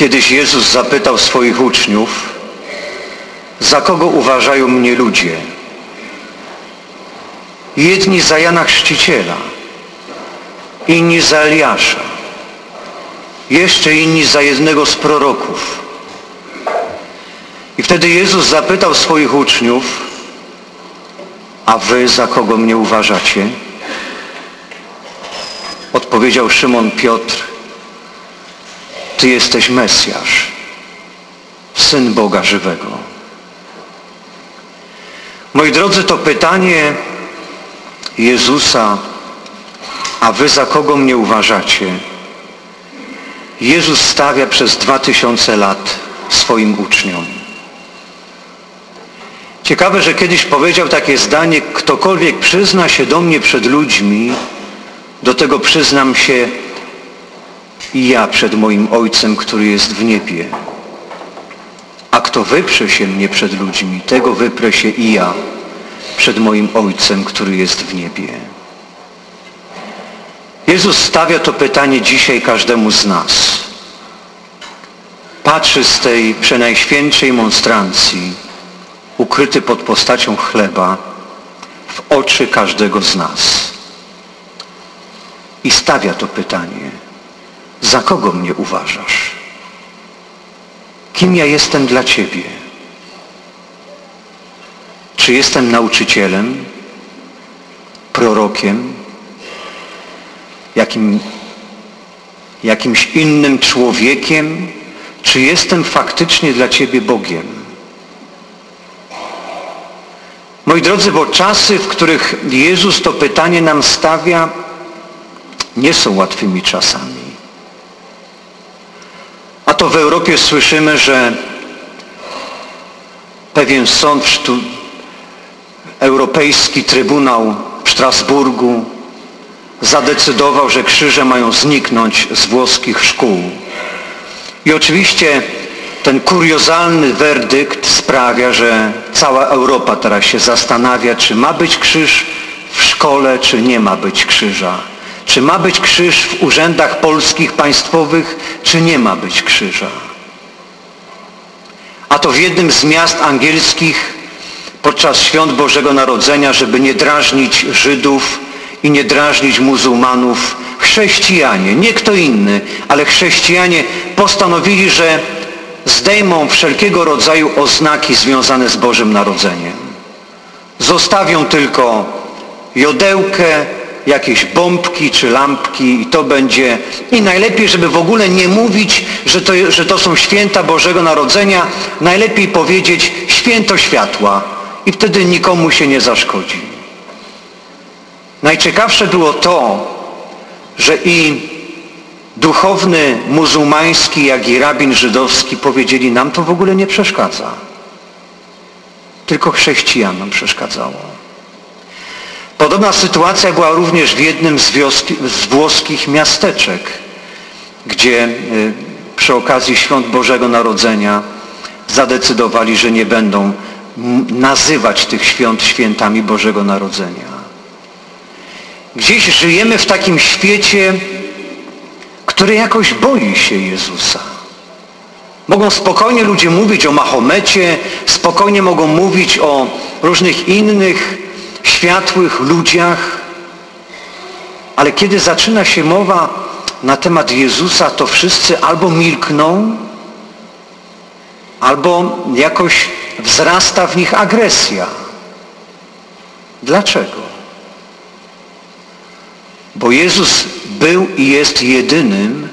Kiedyś Jezus zapytał swoich uczniów, za kogo uważają mnie ludzie? Jedni za Jana Chrzciciela, inni za Eliasza, jeszcze inni za jednego z proroków. I wtedy Jezus zapytał swoich uczniów, a wy za kogo mnie uważacie? Odpowiedział Szymon Piotr, Ty jesteś Mesjasz, Syn Boga żywego. Moi drodzy, to pytanie Jezusa, a wy za kogo mnie uważacie? Jezus stawia przez dwa tysiące lat swoim uczniom. Ciekawe, że kiedyś powiedział takie zdanie, ktokolwiek przyzna się do mnie przed ludźmi, do tego przyznam się i ja przed moim Ojcem, który jest w niebie. A kto wyprze się mnie przed ludźmi, tego wyprę się i ja przed moim Ojcem, który jest w niebie. Jezus stawia to pytanie dzisiaj każdemu z nas. Patrzy z tej przenajświętszej monstrancji, ukryty pod postacią chleba, w oczy każdego z nas. I stawia to pytanie, za kogo mnie uważasz? Kim ja jestem dla Ciebie? Czy jestem nauczycielem, prorokiem, jakim, jakimś innym człowiekiem, czy jestem faktycznie dla Ciebie Bogiem? Moi drodzy, bo czasy, w których Jezus to pytanie nam stawia, nie są łatwymi czasami. To w Europie słyszymy, że pewien sąd, Europejski Trybunał w Strasburgu zadecydował, że krzyże mają zniknąć z włoskich szkół. I oczywiście ten kuriozalny werdykt sprawia, że cała Europa teraz się zastanawia, czy ma być krzyż w szkole, czy nie ma być krzyża. Czy ma być krzyż w urzędach polskich, państwowych, czy nie ma być krzyża. A to w jednym z miast angielskich podczas świąt Bożego Narodzenia, żeby nie drażnić Żydów i nie drażnić muzułmanów, chrześcijanie, nie kto inny, ale chrześcijanie postanowili, że zdejmą wszelkiego rodzaju oznaki związane z Bożym Narodzeniem. Zostawią tylko jodełkę, jakieś bombki czy lampki i to będzie... I najlepiej, żeby w ogóle nie mówić, że to, że to są święta Bożego Narodzenia, najlepiej powiedzieć święto światła i wtedy nikomu się nie zaszkodzi. Najciekawsze było to, że i duchowny muzułmański, jak i rabin żydowski powiedzieli, nam to w ogóle nie przeszkadza. Tylko chrześcijanom przeszkadzało. Podobna sytuacja była również w jednym z, wioski, z włoskich miasteczek, gdzie y, przy okazji Świąt Bożego Narodzenia zadecydowali, że nie będą nazywać tych świąt świętami Bożego Narodzenia. Gdzieś żyjemy w takim świecie, który jakoś boi się Jezusa. Mogą spokojnie ludzie mówić o Mahomecie, spokojnie mogą mówić o różnych innych światłych ludziach, ale kiedy zaczyna się mowa na temat Jezusa, to wszyscy albo milkną, albo jakoś wzrasta w nich agresja. Dlaczego? Bo Jezus był i jest jedynym,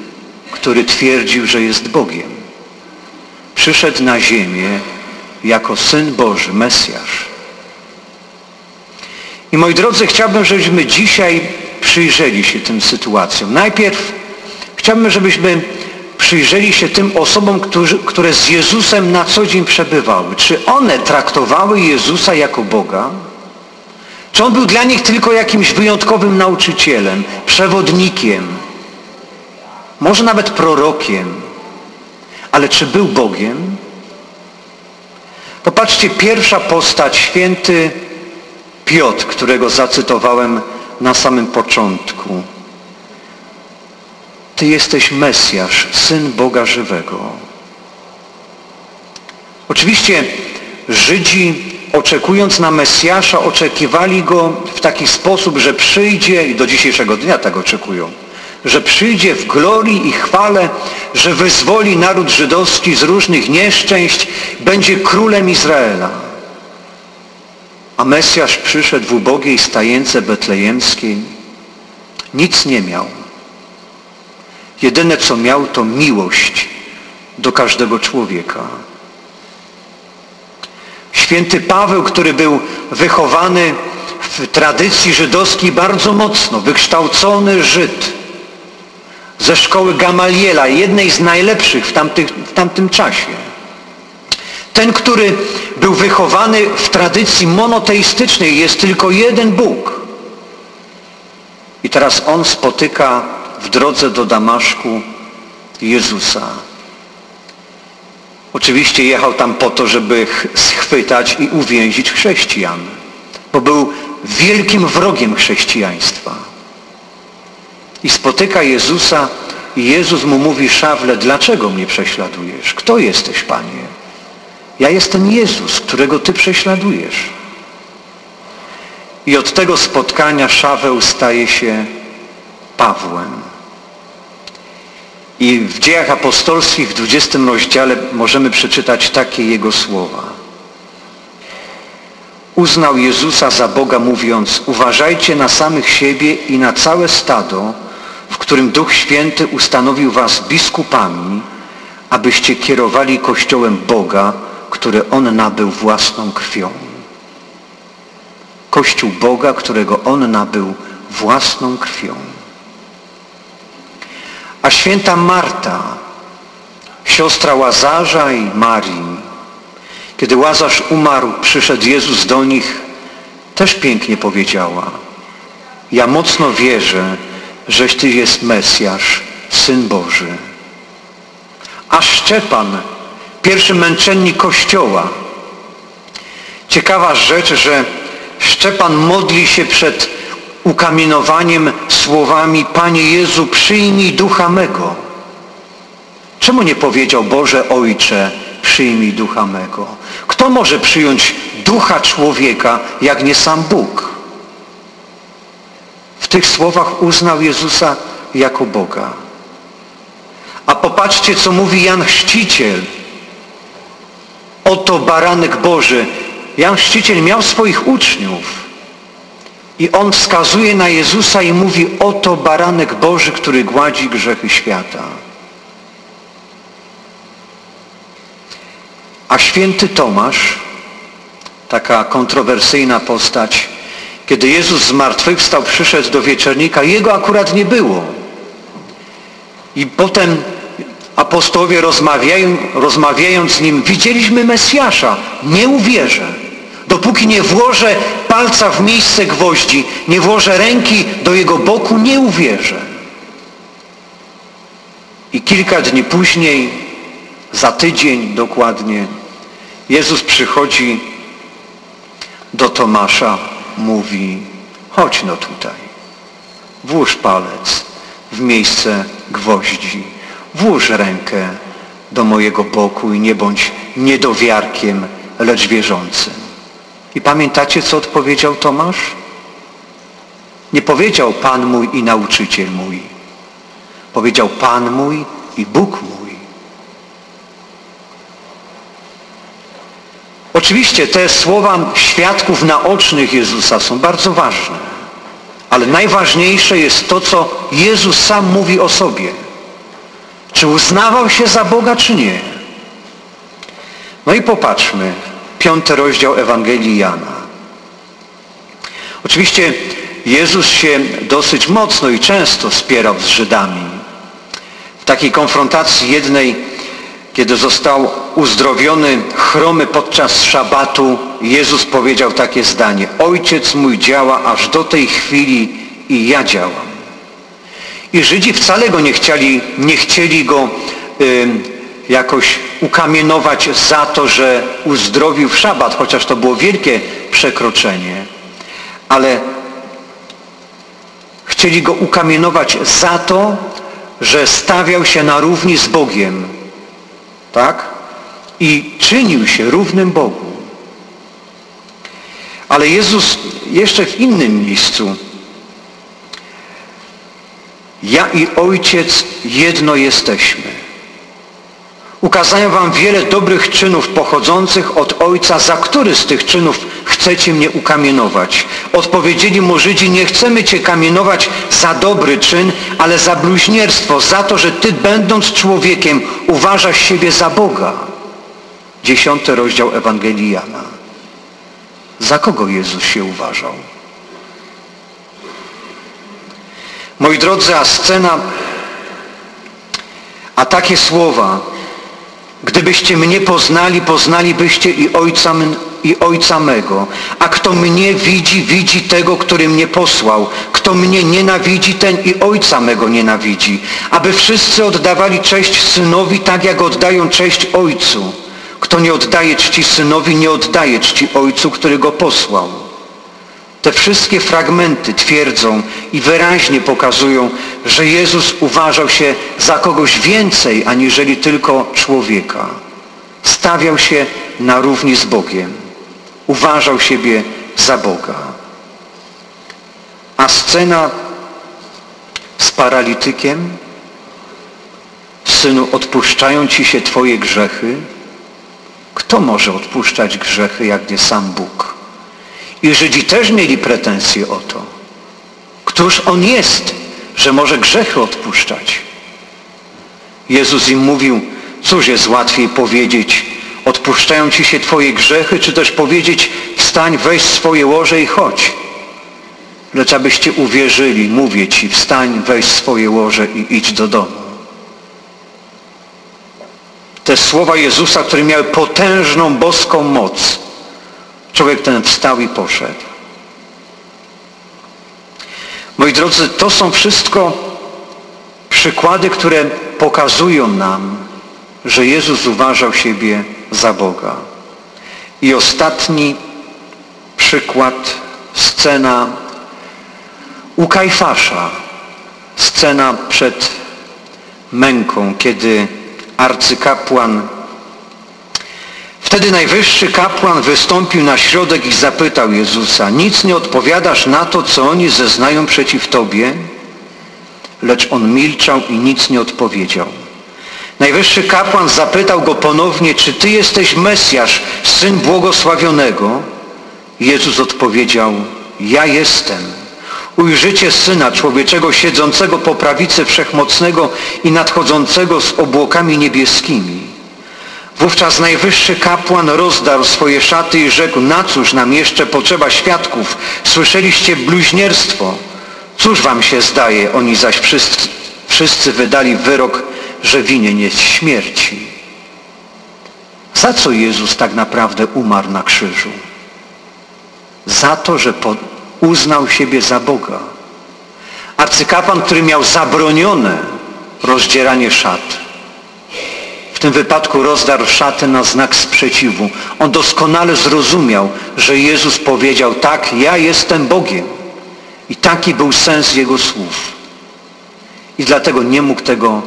który twierdził, że jest Bogiem. Przyszedł na ziemię jako Syn Boży, Mesjasz. I moi drodzy, chciałbym, żebyśmy dzisiaj przyjrzeli się tym sytuacjom. Najpierw chciałbym, żebyśmy przyjrzeli się tym osobom, którzy, które z Jezusem na co dzień przebywały. Czy one traktowały Jezusa jako Boga? Czy On był dla nich tylko jakimś wyjątkowym nauczycielem, przewodnikiem, może nawet prorokiem, ale czy był Bogiem? Popatrzcie, pierwsza postać, święty Piotr, którego zacytowałem na samym początku. Ty jesteś Mesjasz, Syn Boga żywego. Oczywiście Żydzi oczekując na Mesjasza oczekiwali Go w taki sposób, że przyjdzie, i do dzisiejszego dnia tak oczekują, że przyjdzie w glorii i chwale, że wyzwoli naród żydowski z różnych nieszczęść, będzie królem Izraela. A Mesjasz przyszedł w ubogiej stajence betlejemskiej. Nic nie miał. Jedyne co miał to miłość do każdego człowieka. Święty Paweł, który był wychowany w tradycji żydowskiej bardzo mocno, wykształcony Żyd, ze szkoły Gamaliela, jednej z najlepszych w, tamtych, w tamtym czasie. Ten, który był wychowany w tradycji monoteistycznej, jest tylko jeden Bóg. I teraz on spotyka w drodze do Damaszku Jezusa. Oczywiście jechał tam po to, żeby schwytać i uwięzić chrześcijan, bo był wielkim wrogiem chrześcijaństwa. I spotyka Jezusa i Jezus mu mówi, Szawle, dlaczego mnie prześladujesz? Kto jesteś, Panie? Ja jestem Jezus, którego Ty prześladujesz. I od tego spotkania Szaweł staje się Pawłem. I w dziejach apostolskich w 20 rozdziale możemy przeczytać takie jego słowa. Uznał Jezusa za Boga mówiąc, uważajcie na samych siebie i na całe stado, w którym Duch Święty ustanowił was biskupami, abyście kierowali Kościołem Boga, który On nabył własną krwią. Kościół Boga, którego On nabył własną krwią. A święta Marta, siostra Łazarza i Marii, kiedy Łazarz umarł, przyszedł Jezus do nich, też pięknie powiedziała, ja mocno wierzę, żeś Ty jest Mesjasz, Syn Boży. A Szczepan, pierwszy męczennik Kościoła, ciekawa rzecz, że Szczepan modli się przed ukamienowaniem słowami Panie Jezu, przyjmij ducha mego. Czemu nie powiedział Boże Ojcze, przyjmij ducha mego? Kto może przyjąć ducha człowieka, jak nie sam Bóg? W tych słowach uznał Jezusa jako Boga. A popatrzcie, co mówi Jan Chrzciciel. Oto baranek Boży. Jan Chrzciciel miał swoich uczniów. I on wskazuje na Jezusa i mówi, oto baranek Boży, który gładzi grzechy świata. A święty Tomasz, taka kontrowersyjna postać, kiedy Jezus zmartwychwstał, przyszedł do wieczernika, jego akurat nie było. I potem apostołowie rozmawiają, rozmawiając z nim, widzieliśmy Mesjasza, nie uwierzę. Dopóki nie włożę palca w miejsce gwoździ, nie włożę ręki do jego boku, nie uwierzę. I kilka dni później, za tydzień dokładnie, Jezus przychodzi do Tomasza, mówi, chodź no tutaj, włóż palec w miejsce gwoździ, włóż rękę do mojego boku i nie bądź niedowiarkiem, lecz wierzącym. I pamiętacie, co odpowiedział Tomasz? Nie powiedział Pan mój i nauczyciel mój. Powiedział Pan mój i Bóg mój. Oczywiście te słowa świadków naocznych Jezusa są bardzo ważne. Ale najważniejsze jest to, co Jezus sam mówi o sobie. Czy uznawał się za Boga, czy nie? No i popatrzmy piąty rozdział Ewangelii Jana. Oczywiście Jezus się dosyć mocno i często spierał z Żydami. W takiej konfrontacji jednej, kiedy został uzdrowiony chromy podczas szabatu, Jezus powiedział takie zdanie. Ojciec mój działa aż do tej chwili i ja działam. I Żydzi wcale go nie chcieli, nie chcieli go jakoś ukamienować za to, że uzdrowił w szabat, chociaż to było wielkie przekroczenie. Ale chcieli go ukamienować za to, że stawiał się na równi z Bogiem, tak? I czynił się równym Bogu. Ale Jezus jeszcze w innym miejscu ja i Ojciec jedno jesteśmy. Ukazałem wam wiele dobrych czynów pochodzących od Ojca, za który z tych czynów chcecie mnie ukamienować. Odpowiedzieli mu Żydzi, nie chcemy cię kamienować za dobry czyn, ale za bluźnierstwo, za to, że ty będąc człowiekiem uważasz siebie za Boga. Dziesiąty rozdział Ewangelii Jana. Za kogo Jezus się uważał? Moi drodzy, a scena, a takie słowa, gdybyście mnie poznali, poznalibyście i Ojca, i Ojca mego. A kto mnie widzi, widzi tego, który mnie posłał. Kto mnie nienawidzi, ten i Ojca mego nienawidzi. Aby wszyscy oddawali cześć Synowi, tak jak oddają cześć Ojcu. Kto nie oddaje czci Synowi, nie oddaje czci Ojcu, który go posłał. Te wszystkie fragmenty twierdzą i wyraźnie pokazują, że Jezus uważał się za kogoś więcej, aniżeli tylko człowieka. Stawiał się na równi z Bogiem. Uważał siebie za Boga. A scena z paralitykiem, synu, odpuszczają ci się twoje grzechy. Kto może odpuszczać grzechy, jak nie sam Bóg? I Żydzi też mieli pretensje o to. Któż On jest, że może grzechy odpuszczać? Jezus im mówił, cóż jest łatwiej powiedzieć, odpuszczają Ci się Twoje grzechy, czy też powiedzieć, wstań, weź swoje łoże i chodź. Lecz abyście uwierzyli, mówię Ci, wstań, weź swoje łoże i idź do domu. Te słowa Jezusa, które miały potężną boską moc, Człowiek ten wstał i poszedł. Moi drodzy, to są wszystko przykłady, które pokazują nam, że Jezus uważał siebie za Boga. I ostatni przykład, scena u Kajfasza, scena przed męką, kiedy arcykapłan Wtedy najwyższy kapłan wystąpił na środek i zapytał Jezusa, nic nie odpowiadasz na to, co oni zeznają przeciw Tobie? Lecz on milczał i nic nie odpowiedział. Najwyższy kapłan zapytał go ponownie, czy Ty jesteś Mesjasz, Syn Błogosławionego? Jezus odpowiedział, ja jestem. Ujrzycie Syna Człowieczego siedzącego po prawicy Wszechmocnego i nadchodzącego z obłokami niebieskimi. Wówczas najwyższy kapłan rozdarł swoje szaty i rzekł, na cóż nam jeszcze potrzeba świadków? Słyszeliście bluźnierstwo. Cóż wam się zdaje? Oni zaś wszyscy, wszyscy wydali wyrok, że winien jest śmierci. Za co Jezus tak naprawdę umarł na krzyżu? Za to, że uznał siebie za Boga. Arcykapłan, który miał zabronione rozdzieranie szat, w tym wypadku rozdarł szatę na znak sprzeciwu. On doskonale zrozumiał, że Jezus powiedział, tak, ja jestem Bogiem. I taki był sens Jego słów. I dlatego nie mógł tego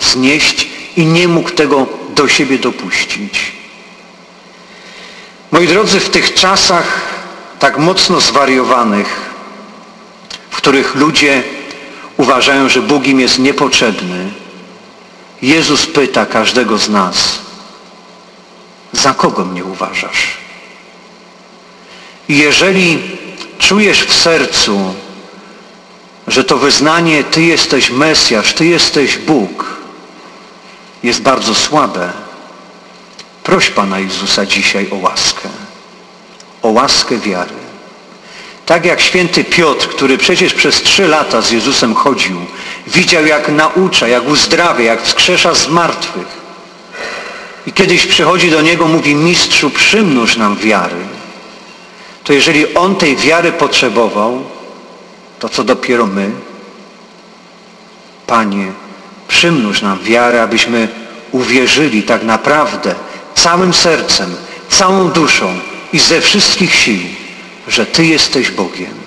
znieść i nie mógł tego do siebie dopuścić. Moi drodzy, w tych czasach tak mocno zwariowanych, w których ludzie uważają, że Bóg im jest niepotrzebny, Jezus pyta każdego z nas, za kogo mnie uważasz? Jeżeli czujesz w sercu, że to wyznanie Ty jesteś Mesjasz, Ty jesteś Bóg, jest bardzo słabe, proś Pana Jezusa dzisiaj o łaskę, o łaskę wiary. Tak jak święty Piotr, który przecież przez trzy lata z Jezusem chodził, widział jak naucza, jak uzdrawia, jak wskrzesza z martwych. I kiedyś przychodzi do niego, mówi, mistrzu, przymnóż nam wiary. To jeżeli on tej wiary potrzebował, to co dopiero my? Panie, przymnóż nam wiarę, abyśmy uwierzyli tak naprawdę całym sercem, całą duszą i ze wszystkich sił, że Ty jesteś Bogiem.